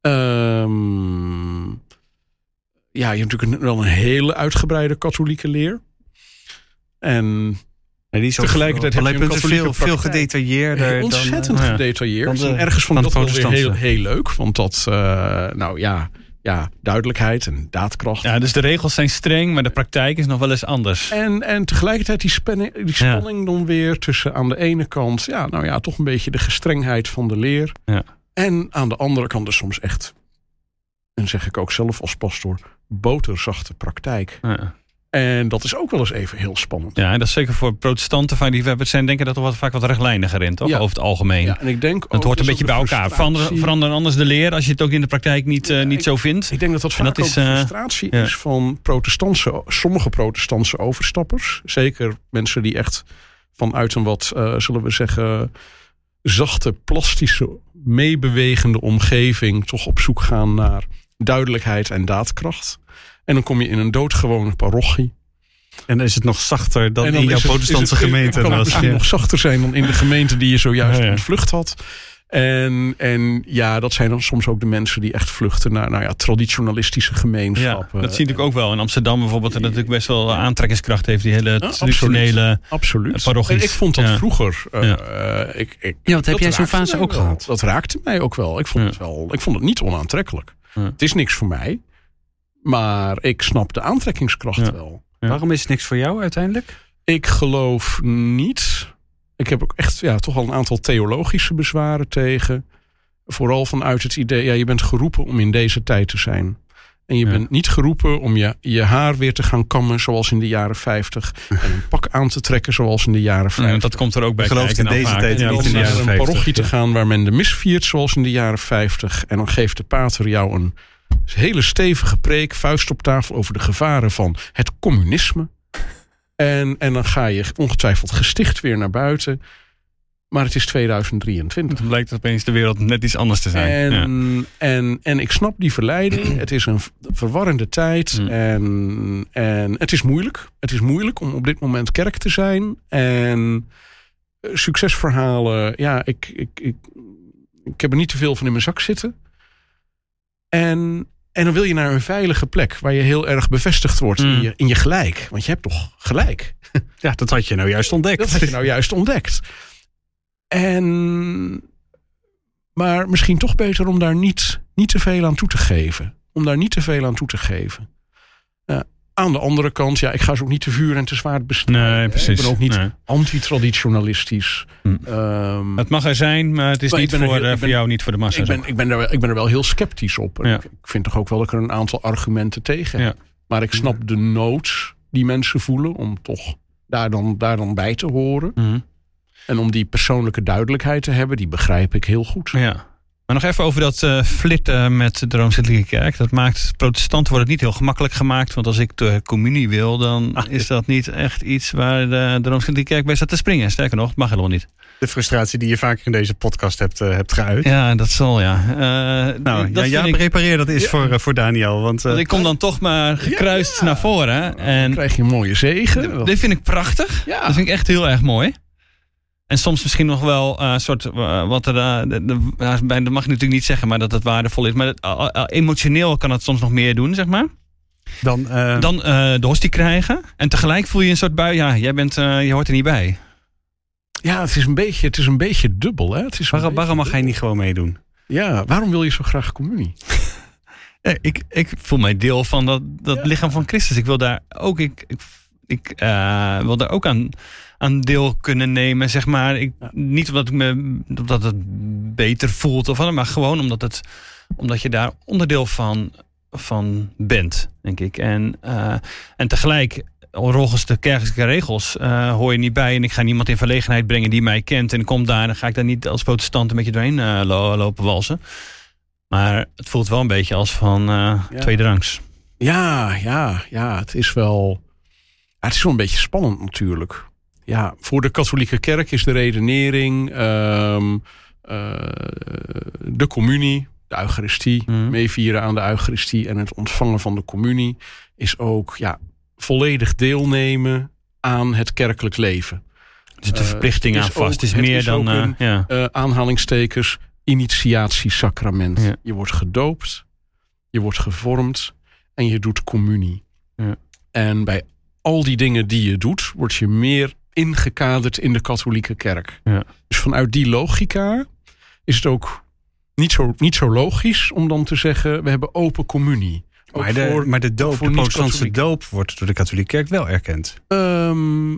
Um, ja, je hebt natuurlijk wel een hele uitgebreide katholieke leer. En die is tegelijkertijd heb je een veel, veel gedetailleerder. ontzettend dan, gedetailleerd. en ergens vond ik dat wel weer heel, heel leuk. Want dat, uh, nou ja, ja, duidelijkheid en daadkracht. Ja, dus de regels zijn streng, maar de praktijk is nog wel eens anders. En, en tegelijkertijd die, spanning, die spanning dan weer tussen aan de ene kant, ja, nou ja, toch een beetje de gestrengheid van de leer. Ja. En aan de andere kant dus soms echt, en zeg ik ook zelf als pastoor, boterzachte praktijk. Ja. En dat is ook wel eens even heel spannend. Ja, en dat is zeker voor protestanten van die we zijn denken dat er wat, vaak wat rechtlijniger in, toch? Ja. Over het algemeen. Ja, en ik denk het hoort een beetje bij elkaar. Verander, verander anders de leer als je het ook in de praktijk niet, ja, uh, niet ik, zo vindt. Ik denk dat dat vaak dat is, uh, frustratie is van protestantse, sommige protestantse overstappers. Zeker mensen die echt vanuit een wat, uh, zullen we zeggen, zachte, plastische, meebewegende omgeving toch op zoek gaan naar duidelijkheid en daadkracht. En dan kom je in een doodgewone parochie. En dan is het nog zachter dan, in jouw protestantse gemeente. Kan het nog zachter zijn dan in de gemeente die je zojuist ja, ontvlucht had. En, en ja, dat zijn dan soms ook de mensen die echt vluchten naar nou ja, traditionalistische gemeenschappen. Ja, dat zie ik ook wel. In Amsterdam bijvoorbeeld, dat natuurlijk best wel aantrekkingskracht heeft, die hele traditionele absoluut. parochies. ik vond dat vroeger. Uh, ja. ik, ik, ja, wat heb jij zo'n fase ook gehad? Dat raakte mij ook wel. Ik vond, het, wel, ik vond het niet onaantrekkelijk. Het is niks voor mij. Maar ik snap de aantrekkingskracht wel. Waarom is het niks voor jou uiteindelijk? Ik geloof niet. Ik heb ook echt ja, toch al een aantal theologische bezwaren tegen. Vooral vanuit het idee, ja, je bent geroepen om in deze tijd te zijn. En je bent niet geroepen om je, je haar weer te gaan kammen zoals in de jaren 50. En een pak aan te trekken zoals in de jaren 50. Nee, dat komt er ook bij Geloof in deze tijd ja, niet in de jaren naar een parochie te gaan waar men de mis viert zoals in de jaren 50. En dan geeft de pater jou een hele stevige preek, vuist op tafel over de gevaren van het communisme. En, en dan ga je ongetwijfeld gesticht weer naar buiten. Maar het is 2023. Dan blijkt opeens de wereld net iets anders te zijn. En, en, en ik snap die verleiding. Het is een verwarrende tijd. Mm. En, en het is moeilijk. Het is moeilijk om op dit moment kerk te zijn. En eh, succesverhalen, ja, ik, ik, ik, ik heb er niet te veel van in mijn zak zitten. En, en dan wil je naar een veilige plek waar je heel erg bevestigd wordt in, mm. je, in je gelijk. Want je hebt toch gelijk. Ja, dat had je nou juist ontdekt. Dat had je nou juist ontdekt. En, maar misschien toch beter om daar niet, niet te veel aan toe te geven. Om daar niet te veel aan toe te geven. Aan de andere kant, ja, ik ga ze ook niet te vuur en te zwaard bestrijden. Nee, precies. Ik ben ook niet nee. anti-traditionalistisch. Hm. Um, het mag er zijn, maar het is niet voor, ben, voor jou, niet voor de massa. Ik ben, ik, ben er, ik ben er wel heel sceptisch op. Ja. Ik, ik, vind toch ook wel dat ik er een aantal argumenten tegen heb. Ja. Maar ik snap de nood die mensen voelen om toch daar dan, daar dan bij te horen. Mm. En om die persoonlijke duidelijkheid te hebben, die begrijp ik heel goed. Ja. Maar nog even over dat uh, flitten met de Rooms-Katholieke Kerk. Dat maakt protestanten wordt het niet heel gemakkelijk gemaakt. Want als ik de communie wil, dan ah, is dat niet echt iets waar de, de Rooms-Katholieke Kerk bij staat te springen. Sterker nog, mag helemaal niet. De frustratie die je vaker in deze podcast hebt, uh, hebt geuit. Ja, dat zal ja. Uh, nou, dat ja, ja ik... repareer dat is voor, voor Daniel. Want, want, ik kom dan toch maar gekruist naar voren. En dan krijg je een mooie zegen. Dit vind ik prachtig. Dat vind ik echt heel erg mooi. En soms misschien nog wel een uh, soort uh, wat er. Uh, de, de, dat mag je natuurlijk niet zeggen, maar dat het waardevol is. Maar emotioneel kan het soms nog meer doen, zeg maar. Dan, dan de hostie krijgen. En tegelijk voel je een soort bui. Ja, jij bent, je hoort er niet bij. Ja, het is een beetje, het is een beetje dubbel. Hè? Het is waarom waarom mag hij niet gewoon meedoen? Ja, waarom wil je zo graag communie? ik, ik voel mij deel van dat, dat ja. lichaam van Christus. Ik wil daar ook. Ik, ik, ik wil daar ook aan aan deel kunnen nemen, zeg maar. Ik, Niet omdat, ik me, omdat het beter voelt, of wat, maar gewoon omdat, het, omdat je daar onderdeel van, van bent, denk ik. En, uh, en tegelijk, volgens de kerkelijke regels, uh, hoor je niet bij. En ik ga niemand in verlegenheid brengen die mij kent. En komt daar, dan ga ik daar niet als protestant een beetje doorheen uh, lopen walsen. Maar het voelt wel een beetje als van ja. tweede rangs. Ja, ja, ja. Het is wel. het is wel een beetje spannend natuurlijk ja, voor de katholieke kerk is de redenering um, uh, de communie, de eucharistie, mm. meevieren aan de eucharistie en het ontvangen van de communie is ook ja, volledig deelnemen aan het kerkelijk leven. Er zit een verplichting uh, aan vast. het is meer dan een, ja. uh, aanhalingstekens initiatiesacrament. Ja. Je wordt gedoopt, je wordt gevormd en je doet communie. Ja. En bij al die dingen die je doet, word je meer ingekaderd in de katholieke kerk. Ja. Dus vanuit die logica is het ook niet zo, niet zo logisch om dan te zeggen: we hebben open communie. Maar de, maar de doop, de protestantse doop, wordt door de katholieke kerk wel erkend. Um,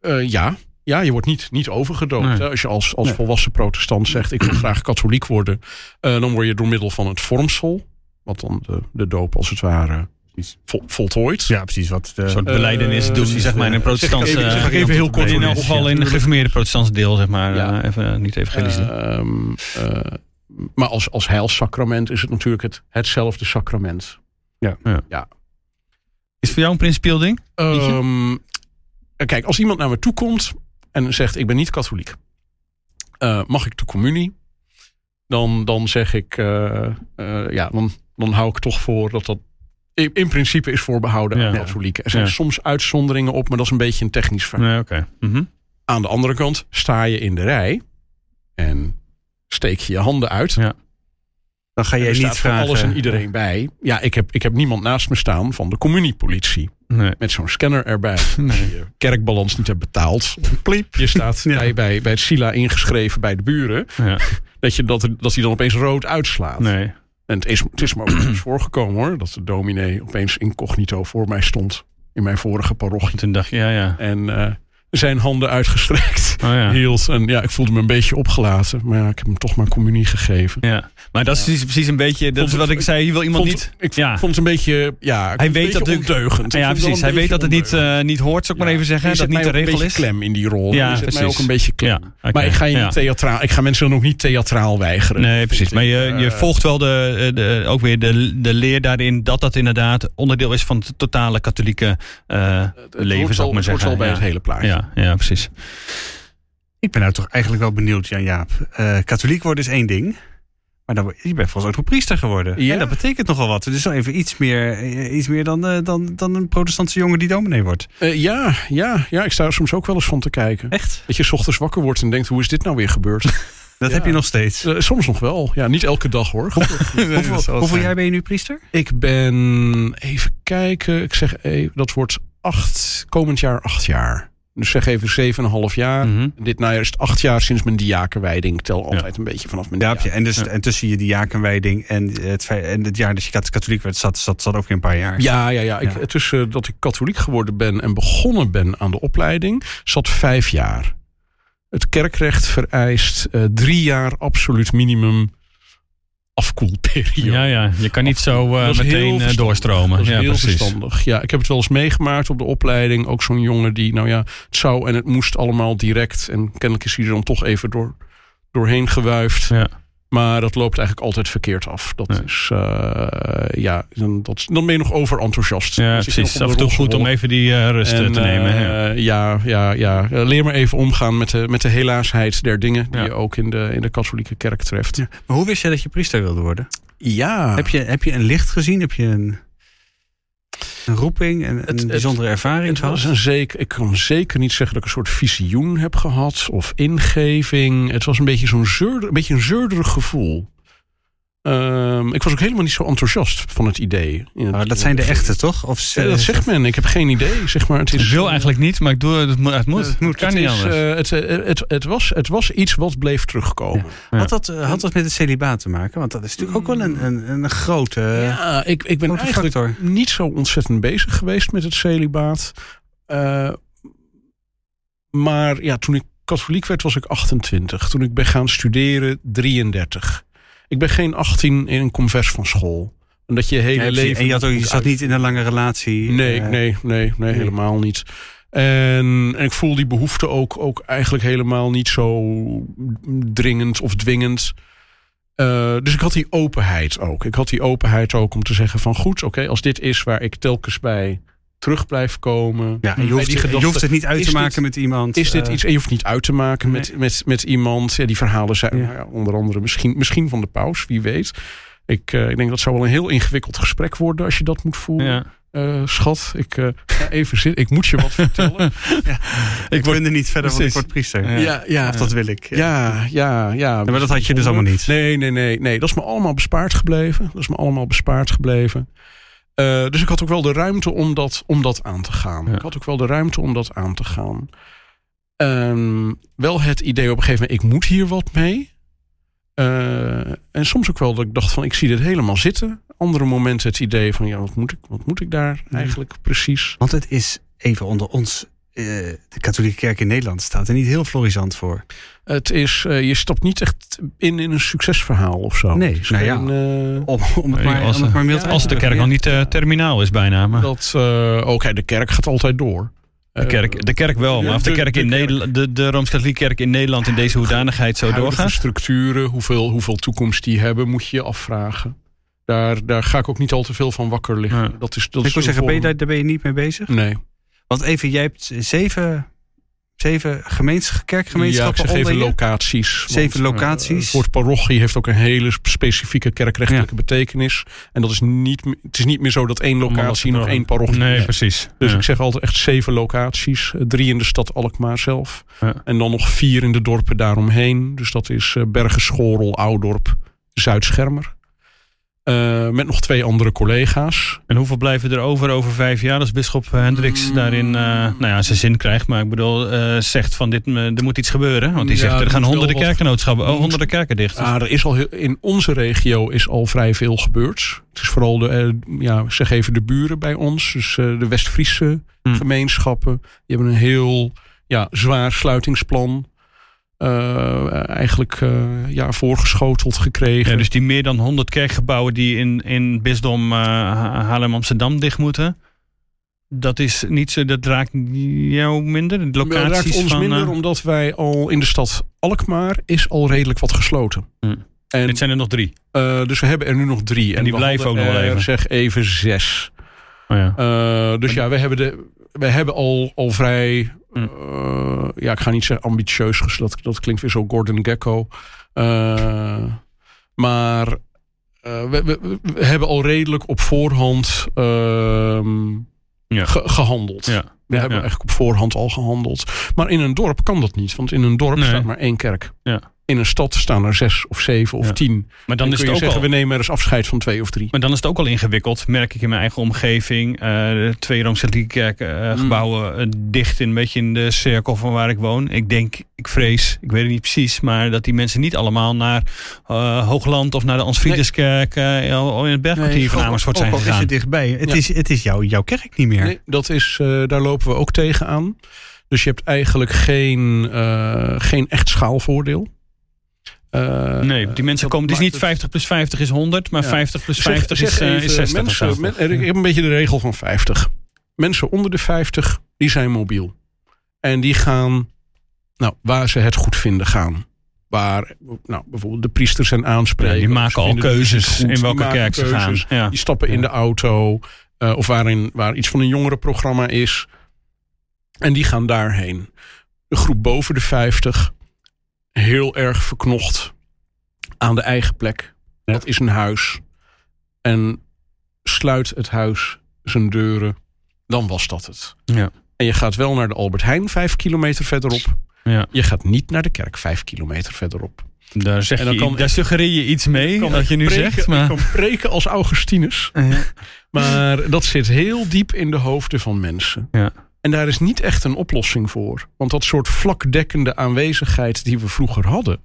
uh, ja. Ja, je wordt niet, niet overgedoopt. Nee. Als je als, als nee. volwassen protestant zegt: Ik wil graag katholiek worden, uh, dan word je door middel van het vormsel, wat dan de, de doop als het ware Vol, voltooid. Ja, precies. Wat de, een soort beleidenis uh, doen, zeg maar, in een protestantse... Zeg even, even heel kort. In elk geval in de gereformeerde protestantse deel, zeg maar. Ja. Uh, even niet evangelisch uh, maar als, als heilssacrament is het natuurlijk het, hetzelfde sacrament. Ja. ja. ja. Is voor jou een principieel ding? Um, kijk, als iemand naar me toe komt en zegt: Ik ben niet katholiek, mag ik de communie? Dan, dan zeg ik: Ja, dan, dan hou ik toch voor dat dat in, in principe is voorbehouden aan katholieken. Er zijn soms uitzonderingen op, maar dat is een beetje een technisch verhaal. Nee, okay. mm -hmm. Aan de andere kant sta je in de rij en steek je je handen uit. Ja. Dan ga je niet vragen. alles en iedereen bij. Ja, ik heb, ik heb niemand naast me staan van de communiepolitie. Nee. Met zo'n scanner erbij. Nee. Je kerkbalans niet hebt betaald. Pliep. Je staat ja. bij, bij, bij het SILA ingeschreven bij de buren. Ja. Dat, je, dat, dat hij dan opeens rood uitslaat. Nee. En het is, het is me ook eens voorgekomen hoor. Dat de dominee opeens incognito voor mij stond. in mijn vorige parochie. Toen dacht je, ja, ja. En uh, zijn handen uitgestrekt oh, ja. hield. En ja, ik voelde me een beetje opgelaten. Maar ja, ik heb hem toch maar communie gegeven. Ja, maar dat is precies, een beetje, dat is wat ik zei, je wil iemand vond, niet... Ik ja. vond het een beetje, ja, hij weet dat het ondeugend. Ja, precies. Hij weet dat het niet, uh, niet hoort, zou ik maar even zeggen. Dat niet de regel is. klem in die rol. Ja, precies. mij ook een beetje klem. Okay. Maar ik ga je niet theatraal, ik ga mensen dan ook niet theatraal weigeren. Nee, precies. Maar je, je volgt wel de, de, ook weer de, de leer daarin dat dat inderdaad onderdeel is van het totale katholieke uh, leven, zou ik maar zeggen. Het bij het hele plaatje. Ja, ja, precies. Ik ben nou toch eigenlijk wel benieuwd, Jan-Jaap. Uh, katholiek worden is één ding. Maar dan, je bent volgens ook nog priester geworden. Ja. En dat betekent nogal wat. Dus even iets meer, iets meer dan, uh, dan, dan een protestantse jongen die dominee wordt. Uh, ja, ja, ja, ik sta er soms ook wel eens van te kijken. Echt? Dat je 's ochtends wakker wordt en denkt, hoe is dit nou weer gebeurd? dat ja. heb je nog steeds? Uh, soms nog wel. Ja, niet elke dag hoor. hoeveel, hoeveel jaar ben je nu priester? Ik ben, even kijken, ik zeg dat wordt acht, komend jaar acht jaar. Dus zeg even 7,5 jaar. Mm -hmm. Dit najaar is het acht jaar sinds mijn diakenwijding. Ik tel altijd ja. een beetje vanaf mijn ja, en, dus, ja. en tussen je diakenwijding en het, en het jaar dat je katholiek werd, zat, zat, zat ook weer een paar jaar. Ja, ja, ja. Ik, tussen dat ik katholiek geworden ben en begonnen ben aan de opleiding, zat vijf jaar. Het kerkrecht vereist uh, drie jaar absoluut minimum afkoelperiode. Ja, ja. Je kan niet zo uh, meteen uh, doorstromen. Dat is ja, heel precies. verstandig. Ja, ik heb het wel eens meegemaakt op de opleiding. Ook zo'n jongen die, nou ja, het zou en het moest allemaal direct. En kennelijk is hij er dan toch even door, doorheen gewuifd. Ja. Maar dat loopt eigenlijk altijd verkeerd af. Dat Ja. is, uh, ja, dan, dat, dan ben je nog overenthousiast. Ja, nog precies. Af en toe goed om even die uh, rust En, te nemen. ja. eh, ja, ja, ja. Eh, Leer maar even omgaan met de, met de helaasheid der dingen die Ja. je ook in de, in de katholieke kerk treft. Ja. Maar hoe wist je dat je priester wilde worden? Ja. Heb, je, heb je een licht gezien? Heb je een, een roeping en een het- bijzondere ervaring Het was een zeker, ik kan zeker niet zeggen dat ik een soort visioen heb gehad of ingeving. Het was een beetje zo'n zeurder, een beetje een zeurderig gevoel. Ehm, ik was ook helemaal niet zo enthousiast van het idee. Het- dat zijn de echte, toch? Of Ja, dat zegt men. Ik heb geen idee. Zeg maar, het Ik is, wil eigenlijk niet, maar ik doe het. Het moet. Het moet. Het moet. kan het, niet is, anders. eh, het, eh, het, het, was, het was iets wat bleef terugkomen. Ja. Had, dat, eh, had dat met het celibaat te maken? Want dat is natuurlijk ook wel een, een, een grote... ja, ik, ik ben grote eigenlijk factor. niet zo ontzettend bezig geweest met het celibaat. Eh, maar ja, toen ik katholiek werd, was ik 28. Toen ik ben gaan studeren, 33. Ik ben geen 18 in een convers van school. Omdat je hele leven. en je, had ook, je zat niet in een lange relatie. Nee, eh, nee, nee, nee, helemaal niet. En, en ik voel die behoefte ook, ook eigenlijk helemaal niet zo dringend of dwingend. Eh, dus ik had die openheid ook. Ik had die openheid ook om te zeggen van goed, oké, als dit is waar ik telkens bij terug blijf komen. Ja, en je, hoeft, die je hoeft het niet uit te dit- maken met iemand. Is dit eh, iets, en je hoeft niet uit te maken met, Nee. met, met iemand. Ja, die verhalen zijn Ja. nou ja, onder andere misschien, misschien van de paus, wie weet. Ik, eh, ik denk dat zou wel een heel ingewikkeld gesprek worden als je dat moet voeren. ja. Eh, schat, ik ga even zitten. Ik moet je wat vertellen. Ik word er niet verder, want ik word priester. Ja. ja, ja, Of dat wil ik. ja, ja, ja. maar dat had je dus allemaal niet. Nee, nee, nee, nee. Dat is me allemaal bespaard gebleven. Dat is me allemaal bespaard gebleven. Eh, dus ik had ook wel de ruimte om dat, om dat aan te gaan. Ja. Ik had ook wel de ruimte om dat aan te gaan. Ehm, wel het idee op een gegeven moment, ik moet hier wat mee. Eh, en soms ook wel dat ik dacht van, ik zie dit helemaal zitten. Andere momenten het idee van, ja, wat moet ik, wat moet ik daar eigenlijk precies? Want het is even onder ons. Eh, de katholieke kerk in Nederland staat er niet heel florisant voor. Het is, eh, je stapt niet echt in in een succesverhaal of zo. Nee, nou ja. geen, eh, Om, om het Nee, maar, als om het de- maar mild ja, Als de kerk nog niet eh, terminaal is bijna. Maar Dat, eh oké, de kerk gaat altijd door. de, kerk, de kerk wel. Maar of de de- kerk in Nederland, de, de Rooms-Katholieke kerk in Nederland in deze hoedanigheid zo doorgaat. structuren, hoeveel, hoeveel toekomst die hebben, moet je je afvragen. Daar, daar ga ik ook niet al te veel van wakker liggen. Ja. Dat is, dat Ik wil zeggen, ben je, een daar, daar ben je niet mee bezig? Nee. Want even, jij hebt zeven, zeven gemeens, Ja, kerkgemeenschappen locaties. Zeven Want, eh, locaties. het woord parochie heeft ook een hele specifieke kerkrechtelijke betekenis. En dat is niet, het is niet meer zo dat één locatie nog één parochie Nee, is. precies. Dus Ja. ik zeg altijd echt zeven locaties. Eh, Drie in de stad Alkmaar zelf. Ja. En dan nog vier in de dorpen daaromheen. Dus dat is eh, Bergen, Schorel, Oudorp, Zuidschermer. Uh, met nog twee andere collega's. En hoeveel blijven er over over vijf jaar als bisschop Hendricks mm. daarin uh, nou ja, zijn zin krijgt? Maar ik bedoel, uh, zegt van dit, er moet iets gebeuren. Want die ja, zegt er gaan honderden kerkennootschappen, oh, honderden kerken dicht. Ja, er is al heel, in onze regio is al vrij veel gebeurd. Het is vooral de, ja, zeg even de buren bij ons. Dus de West-Friese mm. gemeenschappen. Die hebben een heel ja, zwaar sluitingsplan. Uh, eigenlijk uh, ja, voorgeschoteld gekregen. Ja, dus die meer dan 100 kerkgebouwen die in, in bisdom uh, Haarlem-Amsterdam dicht moeten. Dat is niet zo, dat raakt jou minder? De locaties dat raakt ons van, minder, omdat wij al in de stad Alkmaar is al redelijk wat gesloten. Hm. En dit zijn er nog drie? dus we hebben er nu nog drie. En, en die blijven ook nog wel even? zeg even zes. Oh ja. dus ja, we hebben, de, we hebben al, al vrij uh, ja, ik ga niet zeggen ambitieus, dat, dat klinkt weer zo Gordon Gecko. Uh, maar uh, we, we, we, hebben al redelijk op voorhand ehm, ja. ge gehandeld. Ja. We hebben eigenlijk op voorhand al gehandeld. Maar in een dorp kan dat niet, want in een dorp nee. staat maar één kerk. Ja in een stad staan er zes of zeven of tien. Maar dan, is het ook zeggen, al... we nemen er eens afscheid van twee of drie. Maar dan is het ook al ingewikkeld, merk ik in mijn eigen omgeving. Uh, twee Rooms-Katholieke uh, mm. dicht in, een beetje in de cirkel van waar ik woon. Ik denk, ik vrees, ik weet het niet precies, maar dat die mensen niet allemaal naar uh, Hoogland of naar de Ansfriedeskerk nee. in het bergkwartier nee, van Amersfoort zijn gegaan. is je dichtbij. Het is, het is jouw, jouw kerk niet meer. Nee, dat is, daar lopen we ook tegenaan. Dus je hebt eigenlijk geen, geen echt schaalvoordeel. Uh, nee, die mensen komen. Het is niet 50 plus 50 is 100, maar ja. 50 plus 50 zeg, zeg is, uh, is 60. Mensen, men, ik heb een beetje de regel van 50. Mensen onder de 50, die zijn mobiel. En die gaan, nou, waar ze het goed vinden gaan. Waar, nou, bijvoorbeeld de priesters zijn aanspreken. Ja, die maken al keuzes in welke kerk ze gaan. Ja. Die stappen in de auto. Uh, of waarin, waar iets van een jongerenprogramma is. En die gaan daarheen. De groep boven de 50 heel erg verknocht aan de eigen plek. Dat is een huis. En sluit het huis zijn deuren, dan was dat het. Ja. En je gaat wel naar de Albert Heijn vijf kilometer verderop. Ja. Je gaat niet naar de kerk vijf kilometer verderop. Daar, zeg je, kan, daar suggereer je iets mee, wat je nu preken, zegt. Maar... Ik kan preken als Augustinus. Ja. Maar dat zit heel diep in de hoofden van mensen. Ja. En daar is niet echt een oplossing voor. Want dat soort vlakdekkende aanwezigheid die we vroeger hadden.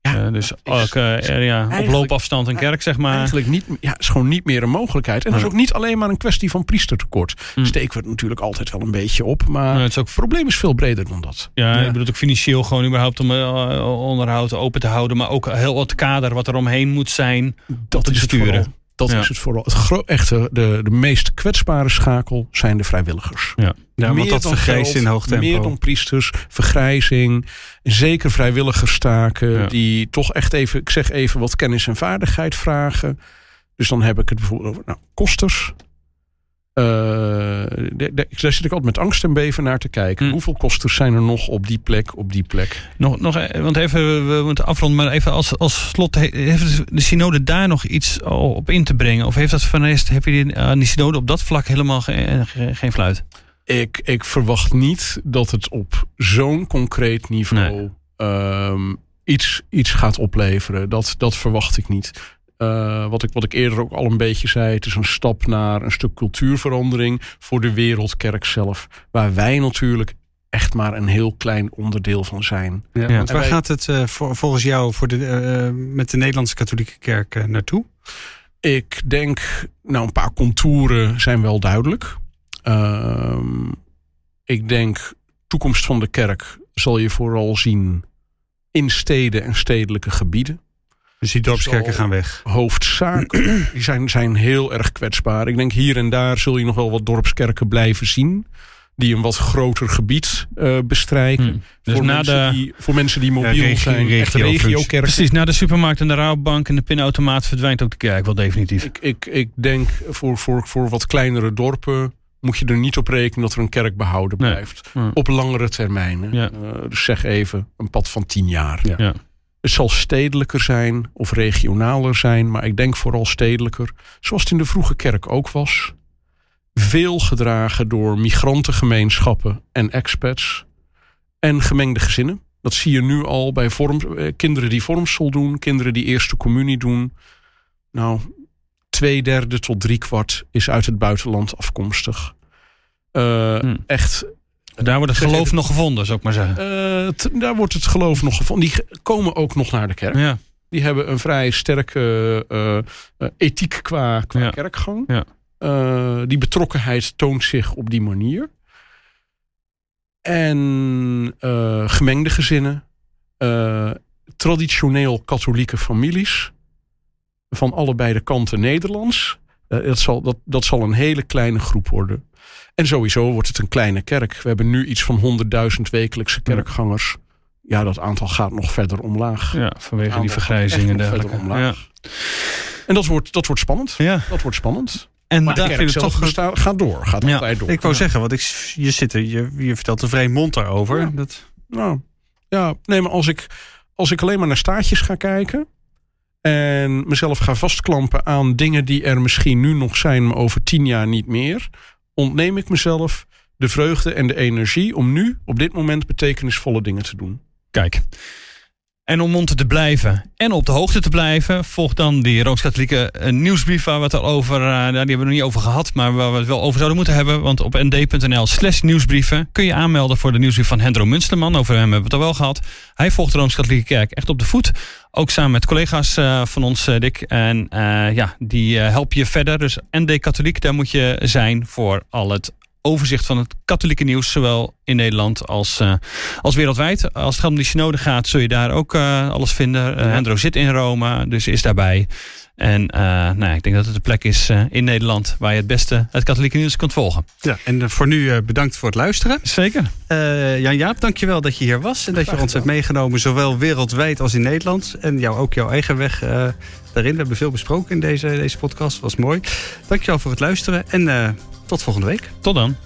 Ja, dus ook, uh, ja, op loopafstand een kerk, zeg maar. Eigenlijk niet, ja, is gewoon niet meer een mogelijkheid. En dat is ook niet alleen maar een kwestie van priestertekort. Mm. Steken we het natuurlijk altijd wel een beetje op. Maar het, is ook... probleem is veel breder dan dat. Ja, ik bedoel ook financieel gewoon überhaupt om uh, onderhoud open te houden. Maar ook heel het kader wat er omheen moet zijn. Dat te besturen. Dat is het vooral. Het echte, de, de meest kwetsbare schakel zijn de vrijwilligers. Ja, ja meer want dat vergrijst in hoog tempo. Meer dan priesters, vergrijzing. Zeker vrijwilligerstaken die toch echt even, ik zeg even, wat kennis en vaardigheid vragen. Dus dan heb ik het bijvoorbeeld over nou, kosters. Uh, daar zit ik altijd met angst en beven naar te kijken. Hm. Hoeveel kosters zijn er nog op die plek, op die plek? Nog, nog eh, want even, we moeten afronden, maar even als, als slot, heeft de synode daar nog iets op in te brengen? Of heeft dat van rest, heb je aan die synode op dat vlak helemaal geen, geen fluit? Ik, ik verwacht niet dat het op zo'n concreet niveau nee. um, iets, iets gaat opleveren. Dat, dat verwacht ik niet. Uh, wat, ik, wat ik eerder ook al een beetje zei, het is een stap naar een stuk cultuurverandering voor de wereldkerk zelf. Waar wij natuurlijk echt maar een heel klein onderdeel van zijn. Ja, Want waar gaat het uh, voor, volgens jou voor de, uh, met de Nederlandse katholieke kerk naartoe? Ik denk, nou een paar contouren zijn wel duidelijk. Ehm, ik denk, toekomst van de kerk zal je vooral zien in steden en stedelijke gebieden. Dus die dorpskerken gaan weg? Hoofdzaken. die zijn, zijn heel erg kwetsbaar. Ik denk hier en daar zul je nog wel wat dorpskerken blijven zien die een wat groter gebied uh, bestrijken. Hmm. Dus voor, mensen die, voor mensen die mobiel regio, zijn, regio, regio Precies, na de supermarkt en de rouwbank en de pinautomaat verdwijnt ook de kerk wel definitief. Ik, ik, ik denk voor, voor, voor wat kleinere dorpen moet je er niet op rekenen dat er een kerk behouden blijft. Nee. Op langere termijn. Ja. Uh, dus zeg even een pad van tien jaar. Ja. Het zal stedelijker zijn of regionaler zijn, maar ik denk vooral stedelijker. Zoals het in de vroege kerk ook was. Veel gedragen door migrantengemeenschappen en expats. En gemengde gezinnen. Dat zie je nu al bij vorm, eh, kinderen die vormsel doen, kinderen die eerste communie doen. Nou, twee derde tot drie kwart is uit het buitenland afkomstig. Uh, Echt. Daar wordt het geloof nog gevonden, zou ik maar zeggen. Uh, daar wordt het geloof nog gevonden. Die komen ook nog naar de kerk. Ja. Die hebben een vrij sterke uh, ethiek qua, qua ja. kerkgang. Ja. die betrokkenheid toont zich op die manier. En gemengde gezinnen. traditioneel katholieke families van allebei de kanten Nederlands. Dat, zal, dat, dat zal een hele kleine groep worden. En sowieso wordt het een kleine kerk. We hebben nu iets van 100.000 wekelijkse kerkgangers. Ja, dat aantal gaat nog verder omlaag. Ja, vanwege die vergrijzingen en dergelijke. Ja. En dat wordt, dat wordt spannend. Ja. Dat wordt spannend. En maar daar vind ik toch gaat door. Gaat ja. door. Ik wou zeggen, want ik, je, zit er, je, je vertelt een vrij mond daarover. Ja. Dat... Nou, ja, nee, maar als ik, als ik alleen maar naar staartjes ga kijken. En mezelf ga vastklampen aan dingen die er misschien nu nog zijn, maar over tien jaar niet meer. Ontneem ik mezelf de vreugde en de energie om nu, op dit moment, betekenisvolle dingen te doen. Kijk. En om mond te blijven en op de hoogte te blijven, volgt dan die Rooms-Katholieke eh, nieuwsbrief waar we het al over, uh, die hebben we nog niet over gehad, maar waar we het wel over zouden moeten hebben. Want op nd.nl slash nieuwsbrieven kun je aanmelden voor de nieuwsbrief van Hendro Munsterman. Over hem hebben we het al wel gehad. Hij volgt de Rooms-Katholieke Kerk echt op de voet. Ook samen met collega's uh, van ons, Dick. En ja, die helpen je verder. Dus ND Katholiek, daar moet je zijn voor al het overzicht van het katholieke nieuws, zowel in Nederland als, uh, als wereldwijd. Als het gaat om die synode gaat, zul je daar ook uh, alles vinden. Uh, Hendro zit in Rome, dus is daarbij. En nou ja, ik denk dat het de plek is in Nederland waar je het beste het katholieke nieuws kunt volgen. Ja, en voor nu bedankt voor het luisteren. Zeker. Jan-Jaap, dankjewel dat je hier was. En dat je ons hebt meegenomen, zowel wereldwijd als in Nederland. En jou ook jouw eigen weg daarin. We hebben veel besproken in deze, deze podcast. was mooi. Dankjewel voor het luisteren en tot volgende week. Tot dan.